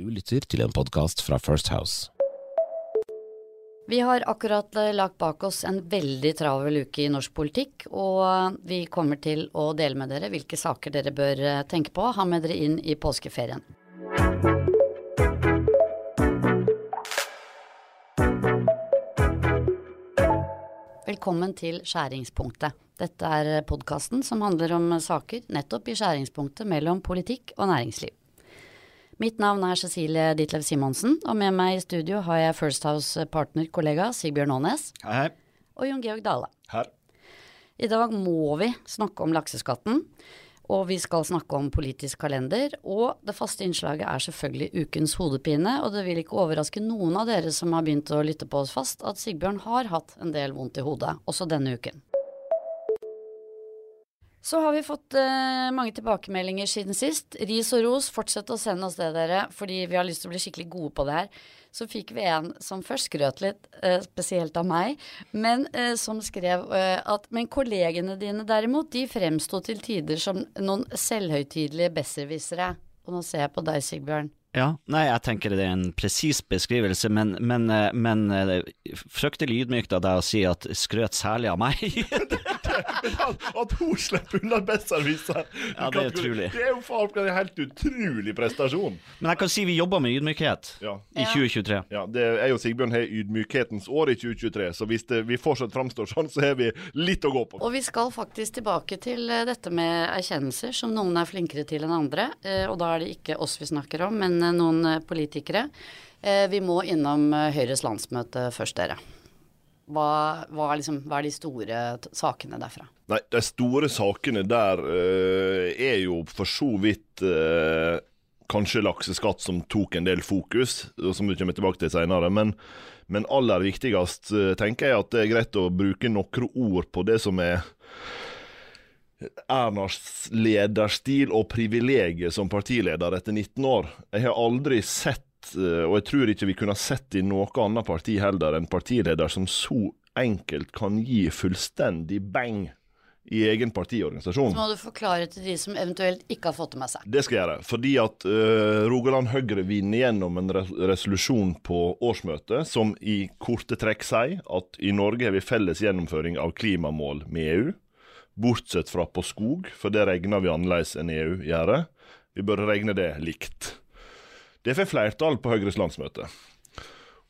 Du lytter til en podkast fra First House. Vi har akkurat eh, lagt bak oss en veldig travel uke i norsk politikk, og vi kommer til å dele med dere hvilke saker dere bør eh, tenke på, ha med dere inn i påskeferien. Velkommen til Skjæringspunktet. Dette er podkasten som handler om saker nettopp i skjæringspunktet mellom politikk og næringsliv. Mitt navn er Cecilie Ditlev Simonsen, og med meg i studio har jeg First House-partnerkollega Sigbjørn Aanes Hei, hei. og Jon Georg Dale. Her. I dag må vi snakke om lakseskatten, og vi skal snakke om politisk kalender. Og det faste innslaget er selvfølgelig ukens hodepine, og det vil ikke overraske noen av dere som har begynt å lytte på oss fast, at Sigbjørn har hatt en del vondt i hodet, også denne uken. Så har vi fått eh, mange tilbakemeldinger siden sist. Ris og ros, fortsett å sende oss det, dere, fordi vi har lyst til å bli skikkelig gode på det her. Så fikk vi en som først skrøt litt, eh, spesielt av meg, men eh, som skrev eh, at Men kollegene dine derimot, de fremsto til tider som noen selvhøytidelige besserwissere. Og nå ser jeg på deg, Sigbjørn. Ja, nei, jeg tenker det er en presis beskrivelse, men, men, eh, men eh, fryktelig ydmykt av deg å si at skrøt særlig av meg. At hun slipper unna bestserviser Ja, det er utrolig. Det er jo faen meg en helt utrolig prestasjon. Men jeg kan si vi jobber med ydmykhet Ja. i 2023. Ja, det er jo Sigbjørn har ydmykhetens år i 2023, så hvis det, vi fortsatt framstår sånn, så har vi litt å gå på. Og vi skal faktisk tilbake til eh, dette med erkjennelser, som noen er flinkere til enn andre. Eh, og da er det ikke oss vi snakker om, men eh, noen eh, politikere. Vi må innom Høyres landsmøte først, dere. Hva, hva, liksom, hva er de store sakene derfra? Nei, de store sakene der uh, er jo for så vidt uh, kanskje lakseskatt som tok en del fokus, som vi kommer tilbake til senere. Men, men aller viktigst uh, tenker jeg at det er greit å bruke noen ord på det som er Ernas lederstil og privilegiet som partileder etter 19 år. Jeg har aldri sett, eh, og jeg tror ikke vi kunne sett i noe annet parti heller, en partileder som så enkelt kan gi fullstendig bang i egen partiorganisasjon. Så må du forklare til de som eventuelt ikke har fått det med seg. Det skal jeg gjøre, fordi at uh, Rogaland Høyre vinner gjennom en res resolusjon på årsmøtet som i korte trekk sier at i Norge har vi felles gjennomføring av klimamål med EU, bortsett fra på skog, for det regner vi annerledes enn EU gjør. Vi bør regne det likt. Det får flertall på Høyres landsmøte.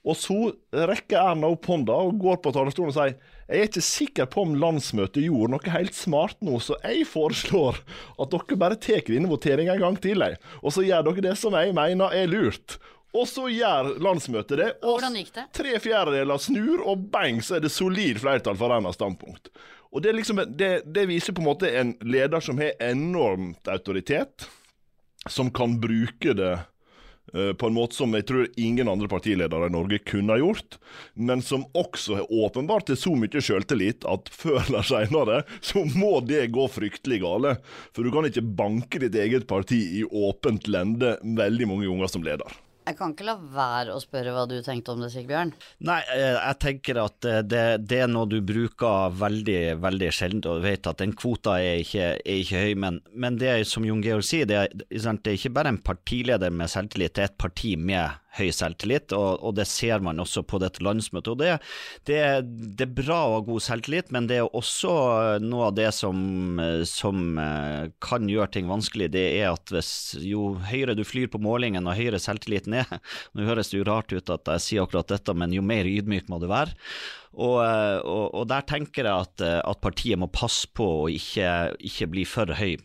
Og så rekker Erna opp hånda og går på talerstolen og sier jeg er ikke sikker på om landsmøtet gjorde noe helt smart nå, så jeg foreslår at dere bare tar denne voteringa en gang til, jeg. og så gjør dere det som jeg mener er lurt. Og så gjør landsmøtet det, og det? tre fjerdedeler snur, og bang, så er det solid flertall for Ernas standpunkt. Og det, liksom, det, det viser på en måte en leder som har enormt autoritet, som kan bruke det på en måte som jeg tror ingen andre partiledere i Norge kunne ha gjort, men som også er åpenbart til så mye selvtillit at før eller senere så må det gå fryktelig gale. For du kan ikke banke ditt eget parti i åpent lende veldig mange ganger som leder. Jeg kan ikke la være å spørre hva du tenkte om det, Sigbjørn. Nei, eh, jeg tenker at eh, det, det er noe du bruker veldig, veldig sjelden, og vet at den kvota er ikke, er ikke høy, men, men det som Jon Georg sier, det er, det er ikke bare en partileder med selvtillit, det er et parti med høy selvtillit, og, og det ser man også på dette landsmøtet. og det, det, det er bra å ha god selvtillit, men det er også noe av det som, som eh, kan gjøre ting vanskelig, det er at hvis jo høyere du flyr på målingen og høyere selvtilliten er, nå høres det jo rart ut at jeg sier akkurat dette, men jo mer ydmyk må du være. Og, eh, og, og der tenker jeg at, at partiet må passe på å ikke, ikke bli for høy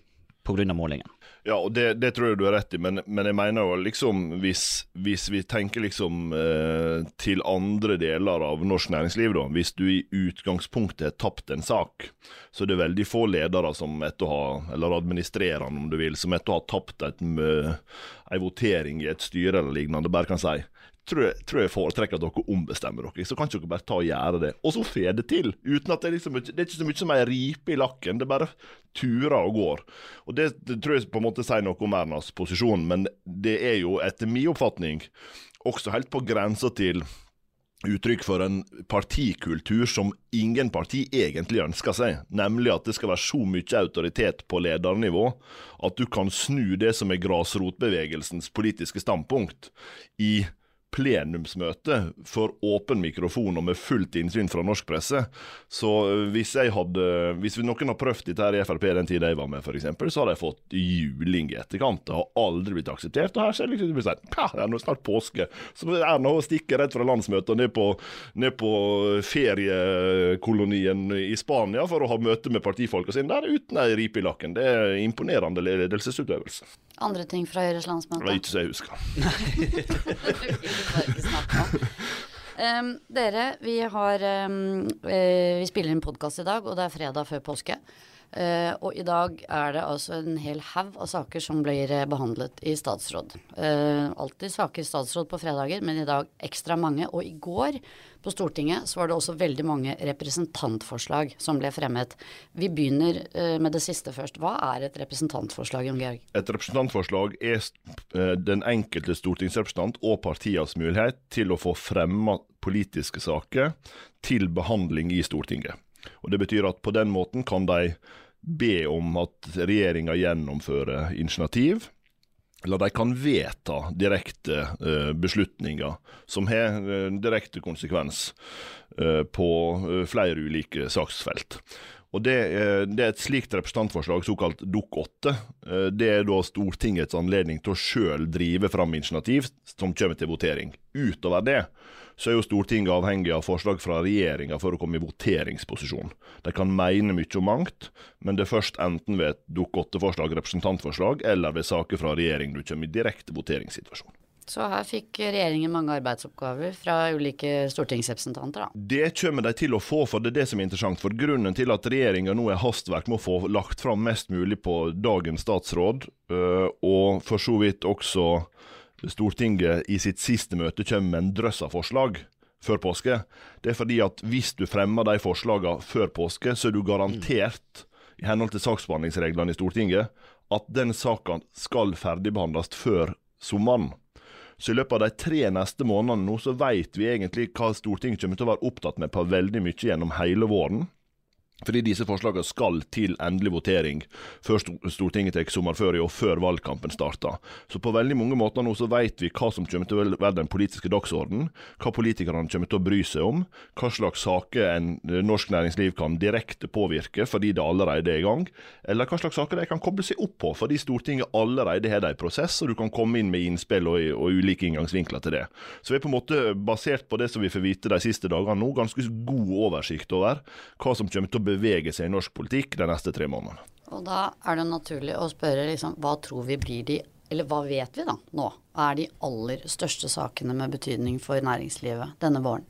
pga. målingen. Ja, og det, det tror jeg du har rett i, men, men jeg mener jo liksom hvis, hvis vi tenker liksom eh, til andre deler av norsk næringsliv, da. Hvis du i utgangspunktet har tapt en sak, så er det veldig få ledere som etter å ha, eller administrerende om du vil, som etter å ha tapt et, mø- votering i et styre eller lignende, bare kan si tror jeg, foretrekker at dere ombestemmer dere. Så kan ikke dere bare ta og gjøre det. Og så får det til. uten at Det er liksom, det er ikke så mye som ei ripe i lakken. Det bare turer og går. Og det, det tror jeg på en måte sier noe om Ernas posisjon, men det er jo etter min oppfatning også helt på grensa til uttrykk for en partikultur som ingen parti egentlig ønsker seg, nemlig at det skal være så mye autoritet på ledernivå at du kan snu det som er grasrotbevegelsens politiske standpunkt, i plenumsmøte for åpen mikrofon og med fullt innsyn fra norsk presse. Så eh, hvis jeg hadde Hvis noen har prøvd dette her i Frp den tida jeg var med, f.eks., så hadde jeg fått juling i etterkant. Det har aldri blitt akseptert. Og her ser liksom det sånn Ja, det er nå snart påske. Så Erna stikker rett fra landsmøtet og ned på, ned på feriekolonien i Spania for å ha møte med partifolka sine der uten ei ripe i lakken. Det er imponerende ledelsesutøvelse. Andre ting fra Høyres landsmøte? Ikke så jeg husker. um, dere, vi har um, Vi spiller inn podkast i dag, og det er fredag før påske. Uh, og i dag er det altså en hel haug av saker som blir uh, behandlet i statsråd. alltid saker i statsråd på fredager, men i dag ekstra mange. Og i går på Stortinget så var det også veldig mange representantforslag som ble fremmet. Vi begynner med det siste først. Hva er et representantforslag, Jon Georg? Et representantforslag er den enkelte stortingsrepresentant og partienes mulighet til å få fremma politiske saker til behandling i Stortinget. Og Det betyr at på den måten kan de be om at regjeringa gjennomfører initiativ. Eller de kan vedta direkte uh, beslutninger som har uh, direkte konsekvens uh, på flere ulike saksfelt. Og det, det, er et slikt representantforslag, såkalt Dok 8. Det er da Stortingets anledning til å sjøl drive fram initiativ som kommer til votering. Utover det så er jo Stortinget avhengig av forslag fra regjeringa for å komme i voteringsposisjon. De kan mene mye om mangt, men det er først enten ved et Dokument 8-forslag, representantforslag, eller ved saker fra regjering du kommer i direkte voteringssituasjon. Så her fikk regjeringen mange arbeidsoppgaver fra ulike stortingsrepresentanter, da. Det kommer de til å få, for det er det som er interessant. For grunnen til at regjeringa nå er hastverk med å få lagt fram mest mulig på dagens statsråd, øh, og for så vidt også Stortinget i sitt siste møte kommer med en drøss av forslag før påske, det er fordi at hvis du fremmer de forslagene før påske, så er du garantert, i henhold til saksbehandlingsreglene i Stortinget, at den saka skal ferdigbehandles før sommeren. Så i løpet av de tre neste månedene nå, så vet vi egentlig hva Stortinget kommer til å være opptatt med på veldig mye gjennom hele våren. Fordi disse forslagene skal til endelig votering før Stortinget tar sommerferie og før valgkampen starter. Så på veldig mange måter nå så vet vi hva som kommer til å være den politiske dagsordenen, hva politikerne kommer til å bry seg om, hva slags saker en eh, norsk næringsliv kan direkte påvirke fordi det allerede er i gang, eller hva slags saker de kan koble seg opp på fordi Stortinget allerede har det i prosess, og du kan komme inn med innspill og, og ulike inngangsvinkler til det. Så vi er på en måte, basert på det som vi får vite de siste dagene nå, ganske god oversikt over hva som kommer til å bevege seg i norsk politikk de neste tre månedene. Og da er det naturlig å spørre liksom, hva tror vi blir de eller hva vet vi da nå er de aller største sakene med betydning for næringslivet denne våren?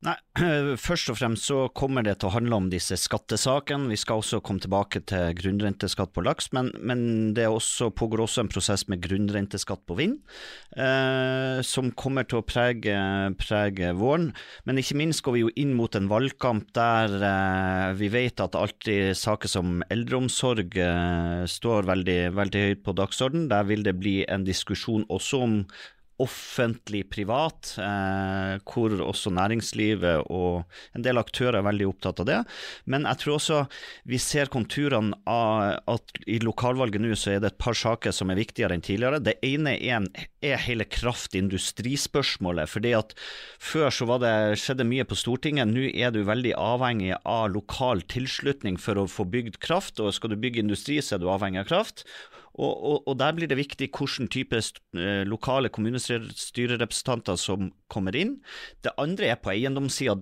Nei, først og fremst så kommer det til å handle om disse skattesakene. Vi skal også komme tilbake til grunnrenteskatt på laks, men, men det også, pågår også en prosess med grunnrenteskatt på vind, eh, som kommer til å prege, prege, våren. Men ikke minst går vi jo inn mot en valgkamp der eh, vi vet at alltid saker som eldreomsorg eh, står veldig, veldig høyt på dagsorden. Der vil det bli en diskusjon også om offentlig-privat, eh, hvor også næringslivet og en del aktører er veldig opptatt av det. Men jeg tror også vi ser konturene av at i lokalvalget nå så er det et par saker som er viktigere enn tidligere. Det ene er, er hele kraftindustrispørsmålet. fordi at Før så det, skjedde mye på Stortinget, nå er du veldig avhengig av lokal tilslutning for å få bygd kraft. og Skal du bygge industri, så er du avhengig av kraft. Og, og, og, Der blir det viktig hvilken type eh, lokale kommunestyrerepresentanter som kommer inn. Det andre er på eiendomssida.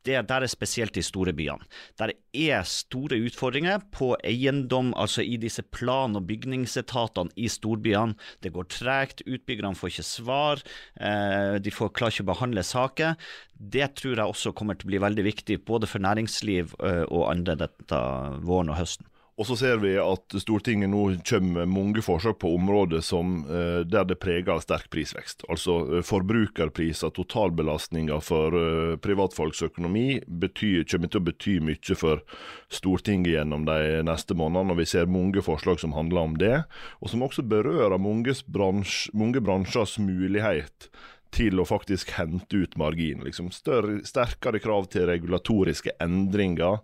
Der er spesielt i store byene. Der er store utfordringer på eiendom, altså i disse plan- og bygningsetatene i storbyene. Det går tregt, utbyggerne får ikke svar, eh, de får, klarer ikke å behandle saker. Det tror jeg også kommer til å bli veldig viktig både for næringsliv eh, og andre dette våren og høsten. Og så ser vi at Stortinget nå kommer med mange forslag på områder som, eh, der det preger av sterk prisvekst. Altså eh, forbrukerpriser, totalbelastninga for eh, privatfolks økonomi betyr, kommer til å bety mye for Stortinget gjennom de neste månedene. og Vi ser mange forslag som handler om det, og som også berører mange, bransj, mange bransjers mulighet til å faktisk hente ut margin. Liksom sterkere krav til regulatoriske endringer,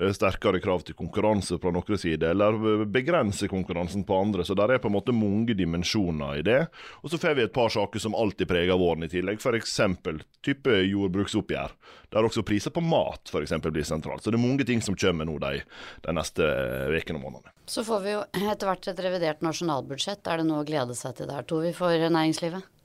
eh, sterkere krav til konkurranse på noen sider, eller begrense konkurransen på andre. Så der er på en måte mange dimensjoner i det. Og så får vi et par saker som alltid preger våren i tillegg, f.eks. type jordbruksoppgjør, der også priser på mat for eksempel, blir sentralt. Så det er mange ting som kommer nå de, de neste ukene og månedene. Så får vi jo etter hvert et revidert nasjonalbudsjett. Er det noe å glede seg til der, Tovi, for næringslivet?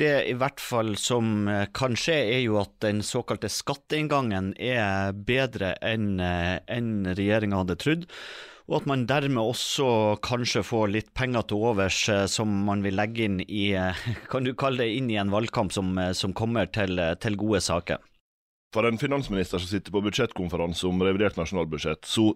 Det i hvert fall som eh, kan skje, er jo at den såkalte skatteinngangen er bedre enn en regjeringa hadde trodd. Og at man dermed også kanskje får litt penger til overs eh, som man vil legge inn i kan du kalle det inn i en valgkamp som, som kommer til, til gode saker. For en finansminister som sitter på budsjettkonferanse om revidert nasjonalbudsjett, så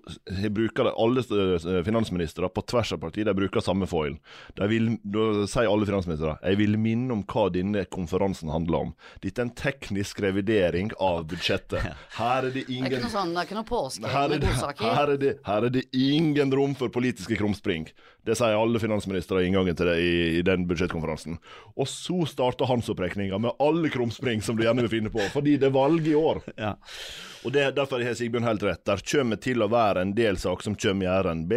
bruker de alle eh, finansministre på tvers av parti, de bruker samme foil. Da sier alle finansministre jeg vil minne om hva denne konferansen handler om. Dette er en teknisk revidering av budsjettet. Her er det ingen Det er ikke noe, sånn, det er ikke noe påske her er, det, her, er det, her er det ingen rom for politiske krumspring. Det sier alle finansministre i inngangen til det i, i den budsjettkonferansen. Og så starter hans opprekninga med alle krumspring som du gjerne vil finne på, fordi det er valg i år. Ja. Og det, Derfor har Sigbjørn helt rett. Der kommer til å være en del saker som kommer i RNB,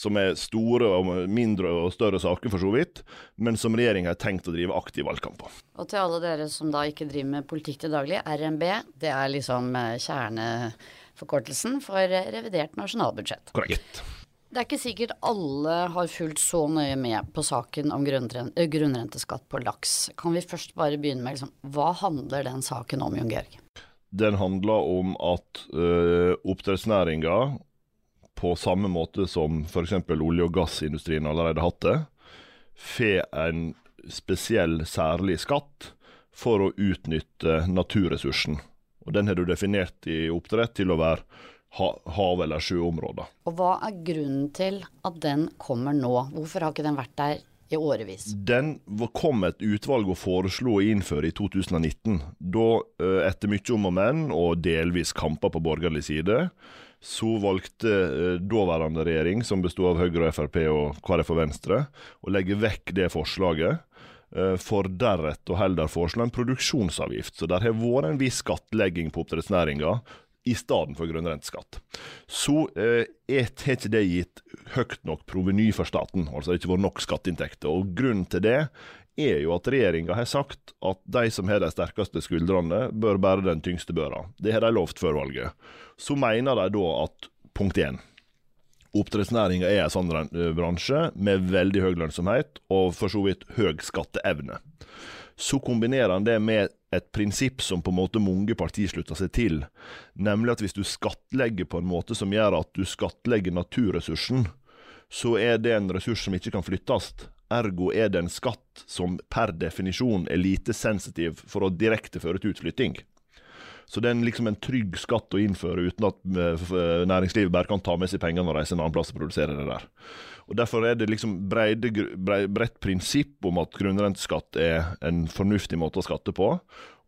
som er store og mindre og større saker, for så vidt, men som regjeringa har tenkt å drive aktiv valgkamp på. Og til alle dere som da ikke driver med politikk til daglig, RNB, det er liksom eh, kjerneforkortelsen for eh, revidert nasjonalbudsjett. Korrekt. Det er ikke sikkert alle har fulgt så nøye med på saken om eh, grunnrenteskatt på laks. Kan vi først bare begynne med liksom, hva handler den saken om, Jon Georg? Den handler om at uh, oppdrettsnæringa, på samme måte som f.eks. olje- og gassindustrien allerede hatt det, får en spesiell, særlig skatt for å utnytte naturressursen. Og Den har du definert i oppdrett til å være ha hav- eller sjøområder. Og hva er grunnen til at den kommer nå? Hvorfor har ikke den vært der i årevis? Den kom et utvalg og foreslo å innføre i 2019. Da, eh, etter mye om og men, og delvis kamper på borgerlig side, så valgte eh, daværende regjering, som bestod av Høyre, og Frp og KrF og Venstre, å legge vekk det forslaget. eh, For deretter å heller foreslå en produksjonsavgift. Så der har vært en viss skattlegging på oppdrettsnæringa i stedet for grunnrenteskatt. Så eh, har ikke det gitt høyt nok proveny for staten, altså det har ikke vært nok skatteinntekter. Og Grunnen til det er jo at regjeringa har sagt at de som har de sterkeste skuldrene, bør bære den tyngste børa. Det har de lovt før valget. Så mener de da at punkt én Oppdrettsnæringa er en sånn eh, bransje med veldig høy lønnsomhet og for så vidt høy skatteevne. Så kombinerer han det med et prinsipp som på en måte mange partier slutter seg til, nemlig at hvis du skattlegger på en måte som gjør at du skattlegger naturressursen, så er det en ressurs som ikke kan flyttes. Ergo er det en skatt som per definisjon er lite sensitiv for å direkte føre til utflytting. Så det er liksom en trygg skatt å innføre uten at eh, næringslivet bare kan ta med seg pengene og reise en annen plass og produsere det der. Og Derfor er det liksom breide, bredt prinsipp om at grunnrenteskatt er en fornuftig måte å skatte på.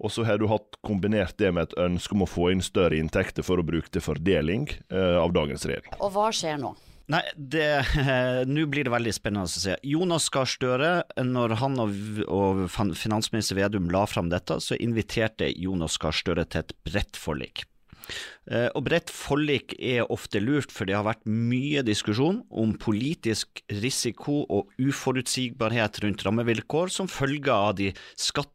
Og så har du hatt kombinert det med et ønske om å få inn større inntekter for å bruke til fordeling eh, av dagens regjering. Og hva skjer nå? Nei, det Nå blir det veldig spennende å se. Jonas Gahr Støre, når han og, og finansminister Vedum la fram dette, så inviterte Jonas Gahr Støre til et bredt forlik. Eh, Og bredt forlik er ofte lurt, for det har vært mye diskusjon om politisk risiko og uforutsigbarhet rundt rammevilkår som følge av de skatte,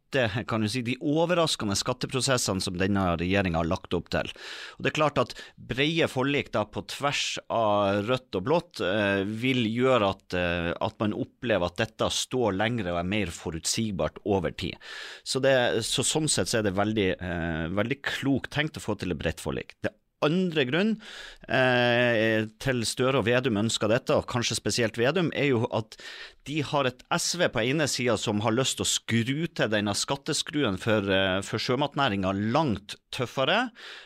kan du si, de overraskende skatteprosessene som denne regjeringa har lagt opp til. Og det er klart at Brede forlik da på tvers av rødt og blått eh, vil gjøre at, eh, at man opplever at dette står lengre og er mer forutsigbart over tid. Så, det, så Sånn sett så er det veldig, veldig klokt tenkt å få til et bredt forlik. Andre grunn eh, til Støre og Vedum ønsker dette, og kanskje spesielt Vedum, er jo at de har et SV på ene sida som har lyst til å skru til denne skatteskruen for, eh, for sjømatnæringa langt tøffere.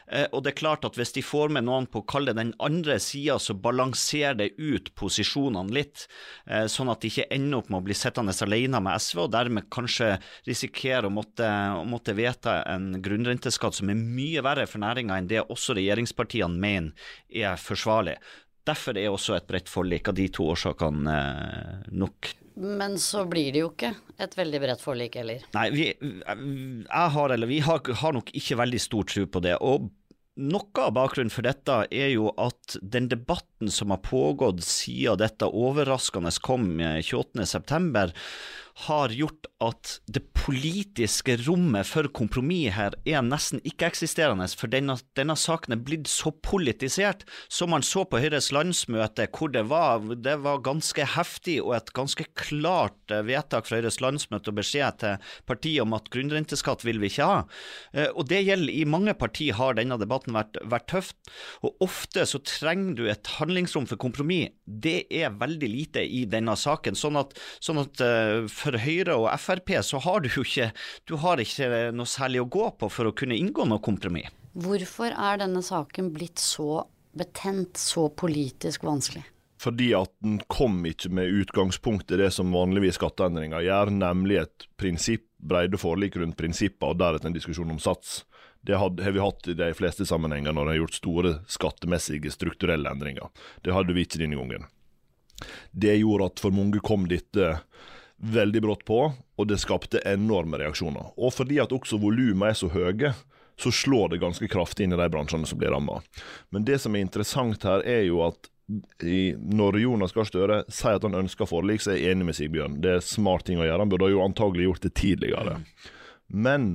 Eh, og det er klart at hvis de får med noen på å kalle den andre sida, så balanserer det ut posisjonene litt, eh, sånn at de ikke ender opp med å bli sittende alene med SV, og dermed kanskje risikere å måtte, å måtte vedta en grunnrenteskatt som er mye verre for næringa enn det også regjeringspartiene mener er forsvarlig. Derfor er også et bredt forlik av de to årsakene eh, nok. Men så blir det jo ikke et veldig bredt forlik heller. Nei, vi, jeg har, eller vi har, har nok ikke veldig stor tro på det. og noe av bakgrunnen for dette er jo at den debatten som har pågått siden dette overraskende kom 28.9, har gjort at det politiske rommet for kompromiss her er nesten ikke-eksisterende, for denne, denne, saken er blitt så politisert, som man så på Høyres landsmøte, hvor det var, det var ganske heftig og et ganske klart eh, vedtak fra Høyres landsmøte og beskjed til partiet om at grunnrenteskatt vil vi ikke ha. Eh, og det gjelder i mange partier har denne debatten vært, vært tøft, og ofte så trenger du et handlingsrom for kompromiss. Det er veldig lite i denne saken. sånn at, sånn at eh, for Høyre og Frp så har du jo ikke, du har ikke noe særlig å gå på for å kunne inngå noe kompromiss. Hvorfor er denne saken blitt så betent, så politisk vanskelig? Fordi at den kom ikke med utgangspunkt i det som vanligvis skatteendringer gjør, nemlig et prinsipp, breide forlik rundt prinsipper, og deretter en diskusjon om sats. Det har vi hatt i de fleste sammenhenger når det har gjort store skattemessige, strukturelle endringer. Det hadde vi ikke denne gangen. Det gjorde at for mange kom dette veldig brått på, og det skapte enorme reaksjoner. Og fordi at også volumene er så høye, så slår det ganske kraftig inn i de bransjene som blir ramma. Men det som er interessant her, er jo at i, når Jonas Gahr Støre sier at han ønsker forlik, så er jeg enig med Sigbjørn. Det er smart ting å gjøre. Han burde jo antagelig gjort det tidligere. Men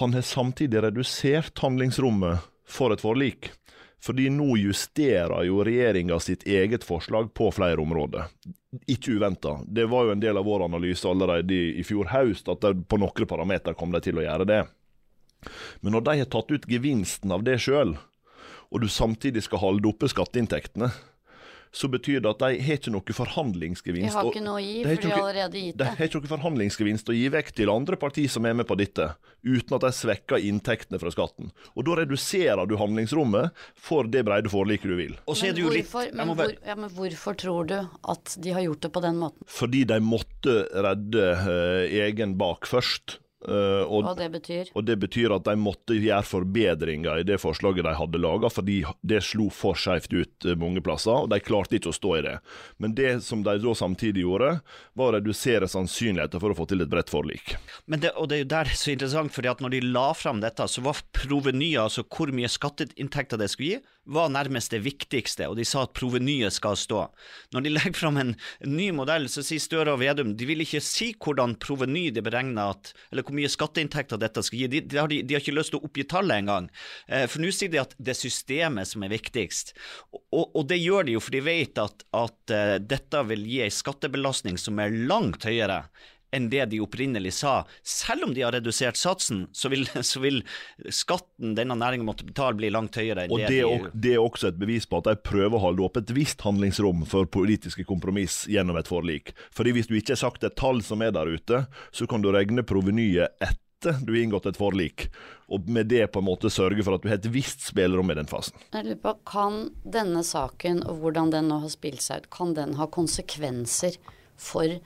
han har samtidig redusert handlingsrommet for et forlik. Fordi nå justerer jo regjeringa sitt eget forslag på flere områder ikke uventa. Det var jo en del av vår analyse allerede i, fjor høst, at på noen parametere kom de til å gjøre det. Men når de har tatt ut gevinsten av det sjøl, og du samtidig skal holde oppe skatteinntektene, så betyr det at de har ikke noe forhandlingsgevinst. De har ikke noe å gi, for de har allerede gitt det. De har ikke noe forhandlingsgevinst å gi vekk til andre partier som er med på dette, uten at de svekker inntektene fra skatten. Og Da reduserer du handlingsrommet for det breide forliket du vil. Men hvorfor, men, hvor, ja, men, hvorfor, tror du at de har gjort det på den måten? Fordi de måtte redde uh, egen bak først. Uh, og, og, det betyr? Og det betyr at de måtte gjøre forbedringer i det forslaget de hadde laga, fordi det slo for skjevt ut uh, mange plasser, og de klarte ikke å stå i det. Men det som de da samtidig gjorde, var å redusere sannsynligheten for å få til et bredt forlik. Men det, og det er jo der så interessant, fordi at når de la fram dette, så var provenyet, altså hvor mye skatteinntekter det skulle gi, var nærmest det viktigste, og de sa at provenyet skal stå. Når de legger fram en, ny modell, så sier Støre og Vedum de vil ikke si hvordan proveny de beregner at, eller hvor mye skatteinntekter dette skal gi. De, de, har, de, de har, ikke lyst til å oppgi tallet engang. Eh, for nå sier de at det er systemet som er viktigst. Og, og det gjør de jo for de vet at, at uh, dette vil gi en skattebelastning som er langt høyere enn det de opprinnelig sa. Selv om de har redusert satsen, så vil, så vil skatten denne næringen måtte betale, bli langt høyere. enn og det, det, er, det er også et bevis på at de prøver å holde opp et visst handlingsrom for politiske kompromiss gjennom et forlik. Fordi hvis du ikke har sagt et tall som er der ute, så kan du regne provenyet etter du har inngått et forlik, og med det på en måte sørge for at du har et visst spillerom i den fasen. Jeg lurer på, Kan denne saken, og hvordan den nå har spilt seg ut, kan den ha konsekvenser for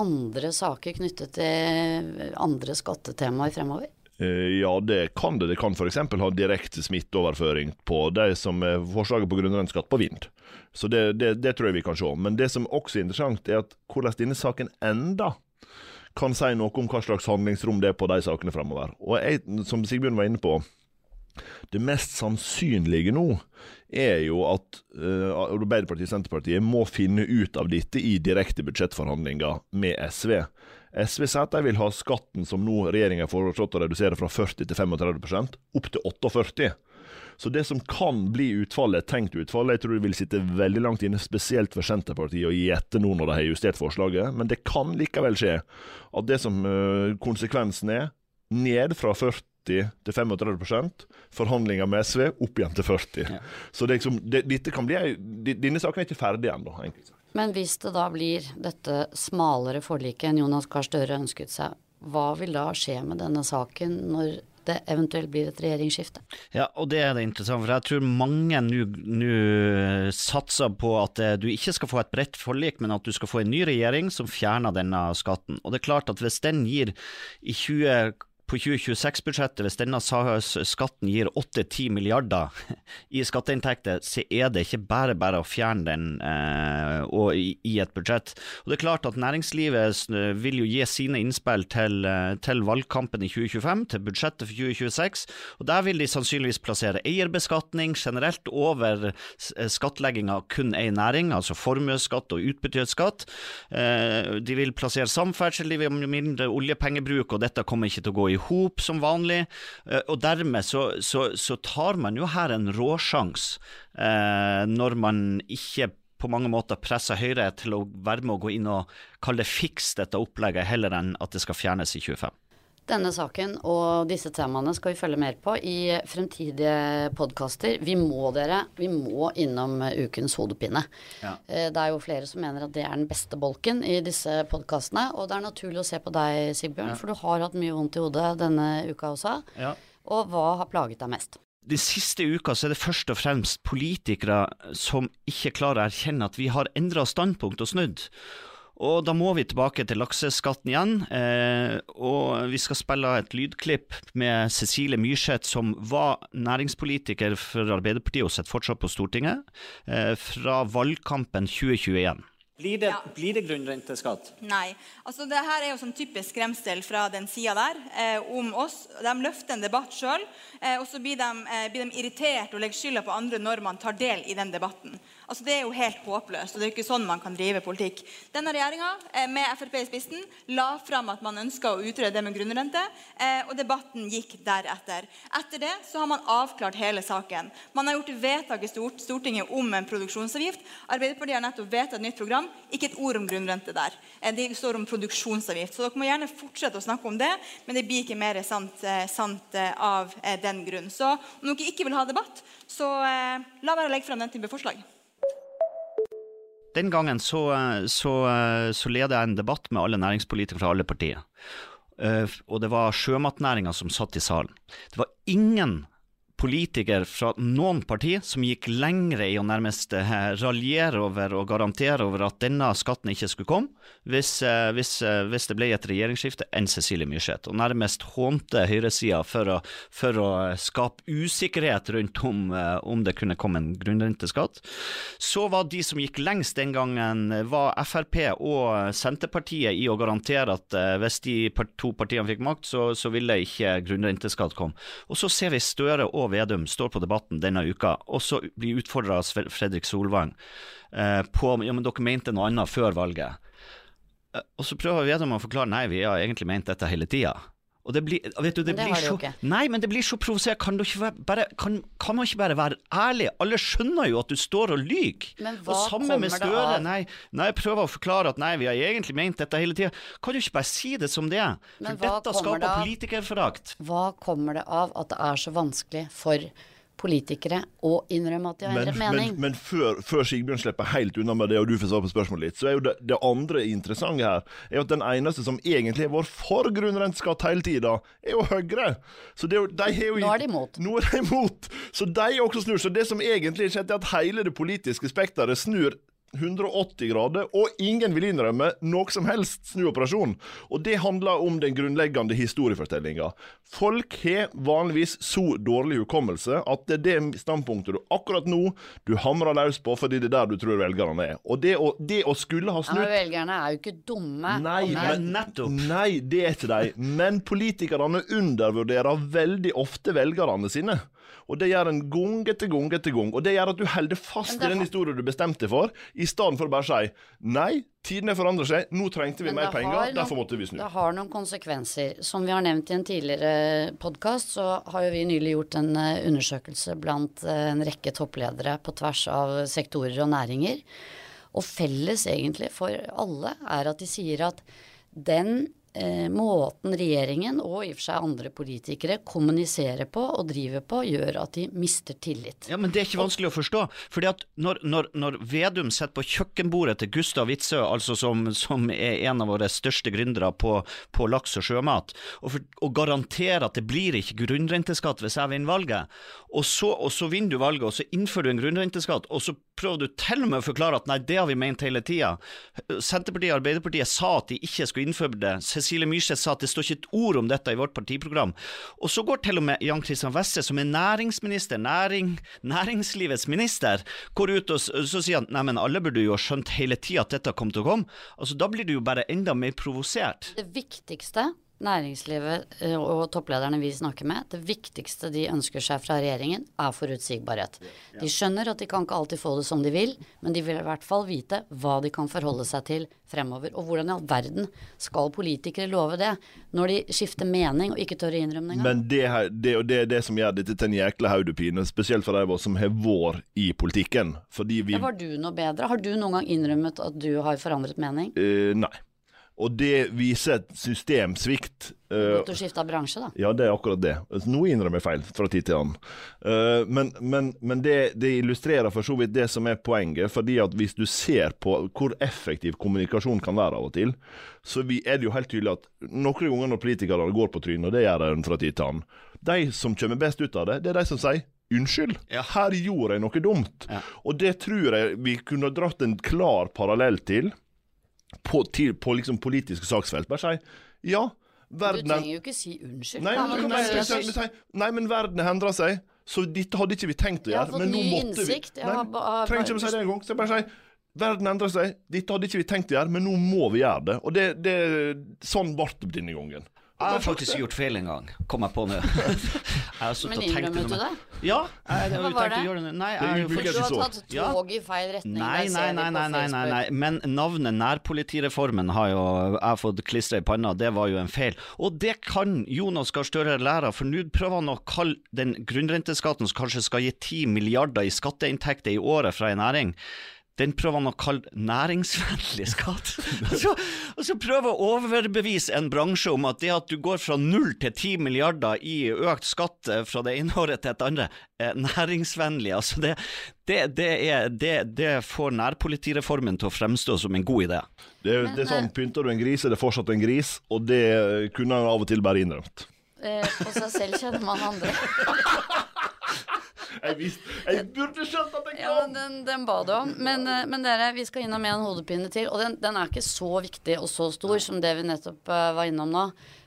andre saker knyttet til andre skattetemaer fremover? Eh, ja, det kan det. Det kan f.eks. ha direkte smitteoverføring på de som er forslaget på grunnrenteskatt på vind. Så det, det, det, tror jeg vi kan se. Men det som også er interessant, er at hvordan denne saken enda kan si noe om hva slags handlingsrom det er på de sakene fremover. Og jeg, som Sigbjørn var inne på, det mest sannsynlige nå er jo at uh, Arbeiderpartiet og Senterpartiet må finne ut av dette i direkte budsjettforhandlinger med SV. SV sier at de vil ha skatten som nå regjeringen har foreslått å redusere fra 40 til 35% opp til 48 Så det som kan bli utfallet, tenkt utfall, jeg tror det vil sitte veldig langt inne, spesielt for Senterpartiet, å gi etter nå når de har justert forslaget. Men det kan likevel skje at det som uh, konsekvensen er, ned fra 40 til 35% forhandlinger med SV opp igjen til 40 ja. Så det, liksom, det, dette kan bli, denne saken er ikke ferdig ennå. Men hvis det da blir dette smalere forliket enn Jonas Gahr Støre ønsket seg, hva vil da skje med denne saken når det eventuelt blir et regjeringsskifte. Ja, og det er det interessant, for jeg tror mange nå satser på at eh, du ikke skal få et bredt forlik, men at du skal få en ny regjering som fjerner denne skatten. Og det er klart at hvis den gir i 20 på 2026-budsjettet, hvis denne skatten gir 8-10 milliarder i skatteinntekter, så er det ikke bare bare å fjerne den eh, i, i, et budsjett. Og det er klart at Næringslivet vil jo gi sine innspill til, eh, til valgkampen i 2025, til budsjettet for 2026, og der vil de sannsynligvis plassere eierbeskatning generelt over eh, skattlegging av kun én næring, altså formuesskatt og utbytteskatt. Eh, de vil plassere samferdsel, de vil mindre oljepengebruk, og dette kommer ikke til å gå i hop som vanlig. Eh, og dermed så, så, så, tar man jo her en råsjanse, eh, når man ikke på mange måter presser Høyre til å være med å gå inn og kalle det fiks dette opplegget, heller enn at det skal fjernes i 25. Denne saken og disse temaene skal vi følge mer på i fremtidige podkaster. Vi må dere, vi må innom ukens hodepine. Ja. Eh, det er jo flere som mener at det er den beste bolken i disse podkastene. Og det er naturlig å se på deg, Sigbjørn, ja. for du har hatt mye vondt i hodet denne uka også. Ja. Og hva har plaget deg mest? De siste uka så er det først og fremst politikere som ikke klarer å erkjenne at vi har endra standpunkt og snudd. Og da må vi tilbake til lakseskatten igjen. Eh, og vi skal spille et lydklipp med Cecilie Myrseth, som var næringspolitiker for Arbeiderpartiet og sitter fortsatt på Stortinget, eh, fra valgkampen 2021. Blir det, ja. blir det grunnrenteskatt? Nei. Altså, det her er jo sånn typisk skremsel fra den sida der eh, om oss. De løfter en debatt sjøl, eh, og så blir de, eh, blir de, irritert og legger skylda på andre når man tar del i den debatten. Altså, Det er jo helt håpløst, og det er jo ikke sånn man kan drive politikk. Denne regjeringa, eh, med Frp i spissen, la fram at man ønska å utrede det med grunnrente, eh, og debatten gikk deretter. Etter det så har man avklart hele saken. Man har gjort vedtak i Stortinget om en produksjonsavgift. Arbeiderpartiet har nettopp vedtatt et nytt program. Ikke et ord om grunnrente der. Eh, det står om produksjonsavgift. Så dere må gjerne fortsette å snakke om det, men det blir ikke mer sant, sant av den grunn. Så om dere ikke vil ha debatt, så la være å legge fram den type forslag. Den gangen så, så, så leda jeg en debatt med alle næringspolitikere fra alle partier. Og det var sjømatnæringa som satt i salen. Det var ingen politiker fra noen parti som gikk lengre i å nærmest uh, raljere over og garantere over at denne skatten ikke skulle komme, hvis, uh, hvis, uh, hvis det ble et regjeringsskifte, enn Cecilie Myrseth. Og nærmest hånte høyresida for, å, for å skape usikkerhet rundt om, om det kunne komme en grunnrenteskatt. Så var de som gikk lengst den gangen, var Frp og Senterpartiet i å garantere at hvis de to partiene fikk makt, så, så ville ikke grunnrenteskatt komme. Og så ser vi Støre og Vedum står på Debatten denne uka, og så blir utfordra av Fredrik Solvang eh, på ja, men dere mente noe annet før valget. Eh, og så prøver Vedum å forklare nei, vi har egentlig ment dette hele tida. Og det blir, vet du, det, det blir så, Nei, men det blir så provoserende. Kan, kan, kan, man ikke bare være ærlig? Alle skjønner jo at du står og lyver. Og sammen med Støre, nei, nei, jeg prøver å forklare at nei, vi har egentlig ment dette hele tida. Kan du ikke bare si det som det er? For dette skaper det politikerforakt. Hva kommer det av at det er så vanskelig for politikere å innrømme at de har endret mening. Men, men før, før, Sigbjørn slipper helt unna med det, og du får svare på spørsmålet litt, så er jo det, det andre interessante her er at den eneste som egentlig har vært for grunnrenteskatt hele tida, er jo Høyre. Så det, de har jo, nå er de imot. Nå er de imot. Så de også snur. Så det som egentlig skjer, er at hele det politiske spekteret snur 180 grader, og ingen vil innrømme noe som helst snuoperasjon. Og det handler om den grunnleggende historiefortellinga. Folk har vanligvis så dårlig hukommelse at det er det standpunktet du akkurat nå du hamrer løs på fordi det er der du tror velgerne er. Og det å, det å skulle ha snudd ja, Men velgerne er jo ikke dumme. Nei, men, nettopp. Nei, det er ikke de. Men politikerne undervurderer veldig ofte velgerne sine. Og det gjør en gang etter gang etter gang. Og det gjør at du holder fast i den historien du bestemte for, i stedet for å bare si nei, tidene forandrer seg, nå trengte vi mer penger, noen, derfor måtte vi snu. Det har noen konsekvenser. Som vi har nevnt i en tidligere podkast, så har jo vi nylig gjort en eh, undersøkelse blant eh, en rekke toppledere på tvers av sektorer og næringer. Og felles egentlig for alle er at de sier at den eh, måten regjeringen og i og for seg andre politikere kommuniserer på og driver på, gjør at de mister tillit. Ja, Men det er ikke vanskelig å forstå. fordi at når, når, når Vedum sitter på kjøkkenbordet til Gustav Witzøe, altså som, som, er en av våre største gründere på, på, laks og sjømat, og, for, og garanterer at det blir ikke grunnrenteskatt hvis jeg vinner valget, og så, og så vinner du valget, og så innfører du en grunnrenteskatt, og så prøver du til og med å forklare at nei, det har vi ment hele tida. Senterpartiet og Arbeiderpartiet sa at de ikke skulle innføre det Cecilie Myrseth sa at det står ikke et ord om dette i vårt partiprogram. Og så går til og med Jan Christian Vestre, som er næringsminister, næring, næringslivets minister, går ut og så sier han neimen alle burde jo ha skjønt hele tida at dette kom til å komme. Altså, da blir du jo bare enda mer provosert. Det viktigste næringslivet eh, og topplederne vi snakker med, det viktigste de ønsker seg fra regjeringen, er forutsigbarhet. De skjønner at de kan ikke alltid få det som de vil, men de vil i hvert fall vite hva de kan forholde seg til fremover. Og hvordan i all verden skal politikere love det, når de skifter mening og ikke tør å innrømme det engang? Men det, her, det, og det er det som gjør dette til en jækla hodepine, spesielt for de av oss som har vår i politikken. Fordi vi var du noe bedre? Har du noen gang innrømmet at du har forandret mening? Uh, Nei. Og det viser et systemsvikt. eh, Godt å skifte bransje, da. Ja, det er akkurat det. Nå innrømmer jeg feil fra tid til annen. Eh, men men, men det, det illustrerer for så vidt det som er poenget. fordi at hvis du ser på hvor effektiv kommunikasjon kan være av og til, så er det jo helt tydelig at noen ganger når politikere går på trynet, og det gjør de fra tid til annen, de som kommer best ut av det, det er de som sier Unnskyld, Ja. her gjorde jeg noe dumt. Ja. Og det tror jeg vi kunne dratt en klar parallell til på, til, på liksom politiske saksfelt. Bare si ja, verden du trenger jo ikke si unnskyld. Nei, nei, du nei, nei, men verden har endra seg, så dette hadde ikke vi tenkt å gjøre. Men nå måtte innsikt. vi Nei, har trenger ikke å si det engang. Så bare si verden endrer seg, dette hadde ikke vi tenkt å gjøre, men nå må vi gjøre det. Og det, det sånn ble det denne gangen. Jeg har faktisk gjort feil en gang, kom jeg på nå. Jeg har Men innrømmet du det? det? Ja, jeg Hva var det? det. Nei, jeg Du har tatt tog i feil retning. Nei, nei, nei, nei, nei, nei, nei. Men navnet nærpolitireformen har jo jeg har fått klistra i panna, det var jo en feil. Og det kan Jonas Gahr Støre lære, for nå prøver han å kalle den grunnrenteskatten som kanskje skal gi 10 milliarder i skatteinntekter i året fra en næring, den prøver han å kalle næringsvennlig skatt. og, så, og så prøver å overbevise en bransje om at det at du går fra null til 10 milliarder i økt skatt eh, fra det ene året til et andre, er næringsvennlig. Altså det, det, det, er, det, det får nærpolitireformen til å fremstå som en god idé. Det, er- det er sånn, Pynter du en gris, er det fortsatt en gris, og det kunne han av og til bare innrømt. Eh, på seg selv kjenner man andre. Jeg, visste, jeg burde skjønt at det Ja, men den, den ba du om. Men, eh, men dere, vi skal innom en hodepine til. Og den, den er ikke så viktig og så stor som det vi nettopp eh, var innom nå.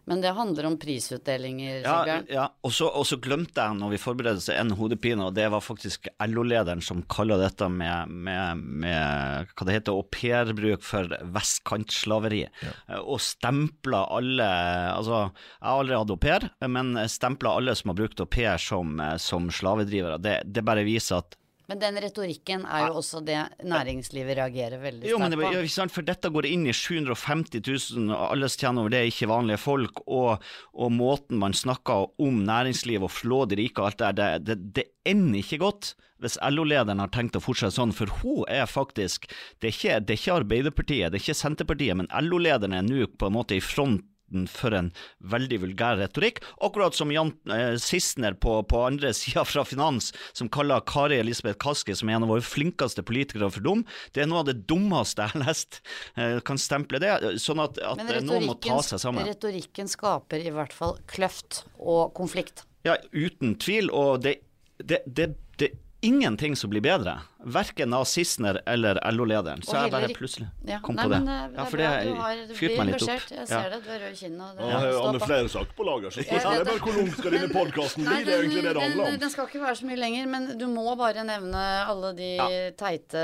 Men det handler om prisutdelinger, Ja, Sigbjørn. ja. Så, og så glemte jeg når vi forberedte oss en hodepine, og det var faktisk LO-lederen som kaller dette med, med, med hva det heter, aupairbruk for vestkantslaveri. Ja. Og stempla alle Altså, jeg har aldri hatt au pair, men stempla alle som har brukt au pair som, eh, som slavedrivere. Det, det bare viser at Men den retorikken er jo også det næringslivet reagerer veldig Jo, men det, sterkt på. ikke sant, for dette går inn i 750 000, og alle tjener over det, ikke vanlige folk. Og, og måten man snakker om næringsliv og flå de rike og alt det der, det, det, det ender ikke godt hvis LO-lederen har tenkt å fortsette sånn, for hun er faktisk Det er ikke, det er ikke Arbeiderpartiet, det er ikke Senterpartiet, men LO-lederen er nå på en måte i front for en veldig vulgær retorikk, akkurat som Jan eh, Sissener på, på andre sida fra finans, som kaller Kari Elisabeth Kaski, som er en av våre flinkeste politikere, for dum. Det er noe av det dummeste jeg har lest. Eh, kan stemple det. Sånn at, at Men eh, noen må ta seg sammen. retorikken skaper i hvert fall kløft og konflikt. Ja, uten tvil. Og det, det, det, det er ingenting som blir bedre. Verken av Sissener eller LO-lederen. Så jeg bare plutselig Ja, kom nei, på det. men eh, Ja, for det du har du fyrte meg litt opp. Jeg ser det, du har rød kinn og det han har flere saker på lager, så spørsmålet vet er bare det. hvor lang skal denne podkasten bli? Det er egentlig det det den, handler om. den skal ikke være så mye lenger, men du må bare nevne alle de teite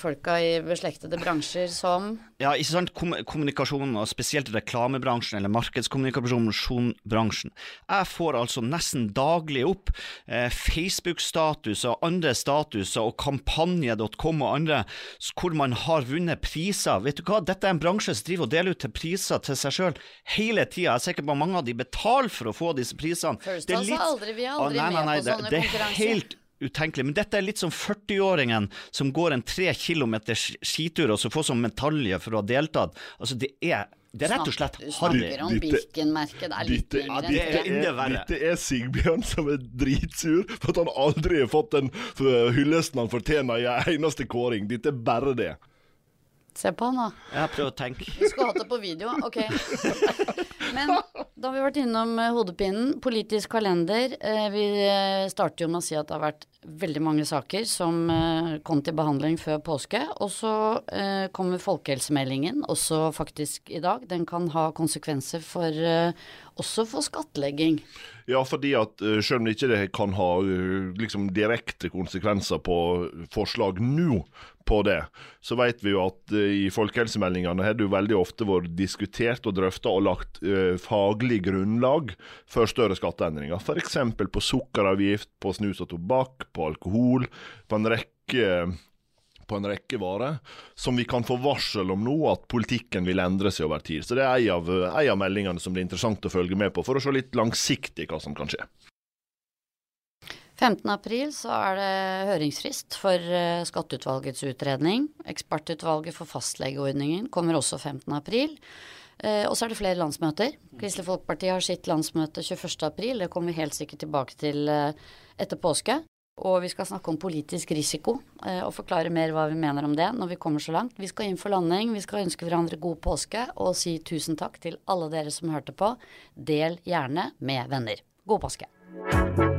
folka i beslektede bransjer som Ja, ikke sant. Kom kommunikasjon, og spesielt reklamebransjen eller markedskommunikasjonsbransjen. Jeg får altså nesten daglig opp eh, Facebook-statuser, andre statuser og kampanje.com og andre hvor man har vunnet priser. Vet du hva, dette er en bransje som driver og deler ut til priser til seg sjøl hele tida. Jeg er sikker på at mange av de betaler for å få disse prisene. First Det er litt- er aldri- vi er aldri ah, nei, nei, med nei, på det- sånne Det er konkurranser. helt utenkelig. Men dette er litt som 40-åringen som går en tre kilometer skitur og så får sånn medalje for å ha deltatt. Altså, det er, det er rett og slett Du harry. snakker om Dette- Birken-merket. Det er litt lenger det er enda er, verre. dette er Sigbjørn som er dritsur for at han aldri har fått den hyllesten han fortjener i en eneste kåring. Dette er bare det. Se på han, da. Ja, prøv å tenke. Du skulle hatt det på video, ok. Men Da har vi vært innom eh, hodepinen. Politisk kalender. Eh, vi eh, starter jo med å si at det har vært veldig mange saker som kom til behandling før påske. Og så kommer folkehelsemeldingen også faktisk i dag. Den kan ha konsekvenser for også for skattlegging. Ja, fordi at selv om det ikke kan ha liksom, direkte konsekvenser på forslag nå, på det. Så vet vi jo at uh, i folkehelsemeldingene har det jo veldig ofte vært diskutert og drøfta og lagt uh, faglig grunnlag for større skatteendringer. F.eks. på sukkeravgift, på snus og tobakk, på alkohol, på en rekke på en rekke varer, som vi kan få varsel om nå at politikken vil endre seg over tid. Så Det er en av, ei av meldingene som det er interessant å følge med på, for å se litt langsiktig hva som kan skje. 15.4 så er det høringsfrist for uh, skatteutvalgets utredning. Ekspertutvalget for fastlegeordningen kommer også 15.4. Uh, og så er det flere landsmøter. Kristelig Folkeparti har sitt landsmøte 21.4. Det kommer vi helt sikkert tilbake til uh, etter påske. Og vi skal snakke om politisk risiko og forklare mer hva vi mener om det når vi kommer så langt. Vi skal inn for landing, vi skal ønske hverandre god påske og si tusen takk til alle dere som hørte på. Del gjerne med venner. God påske.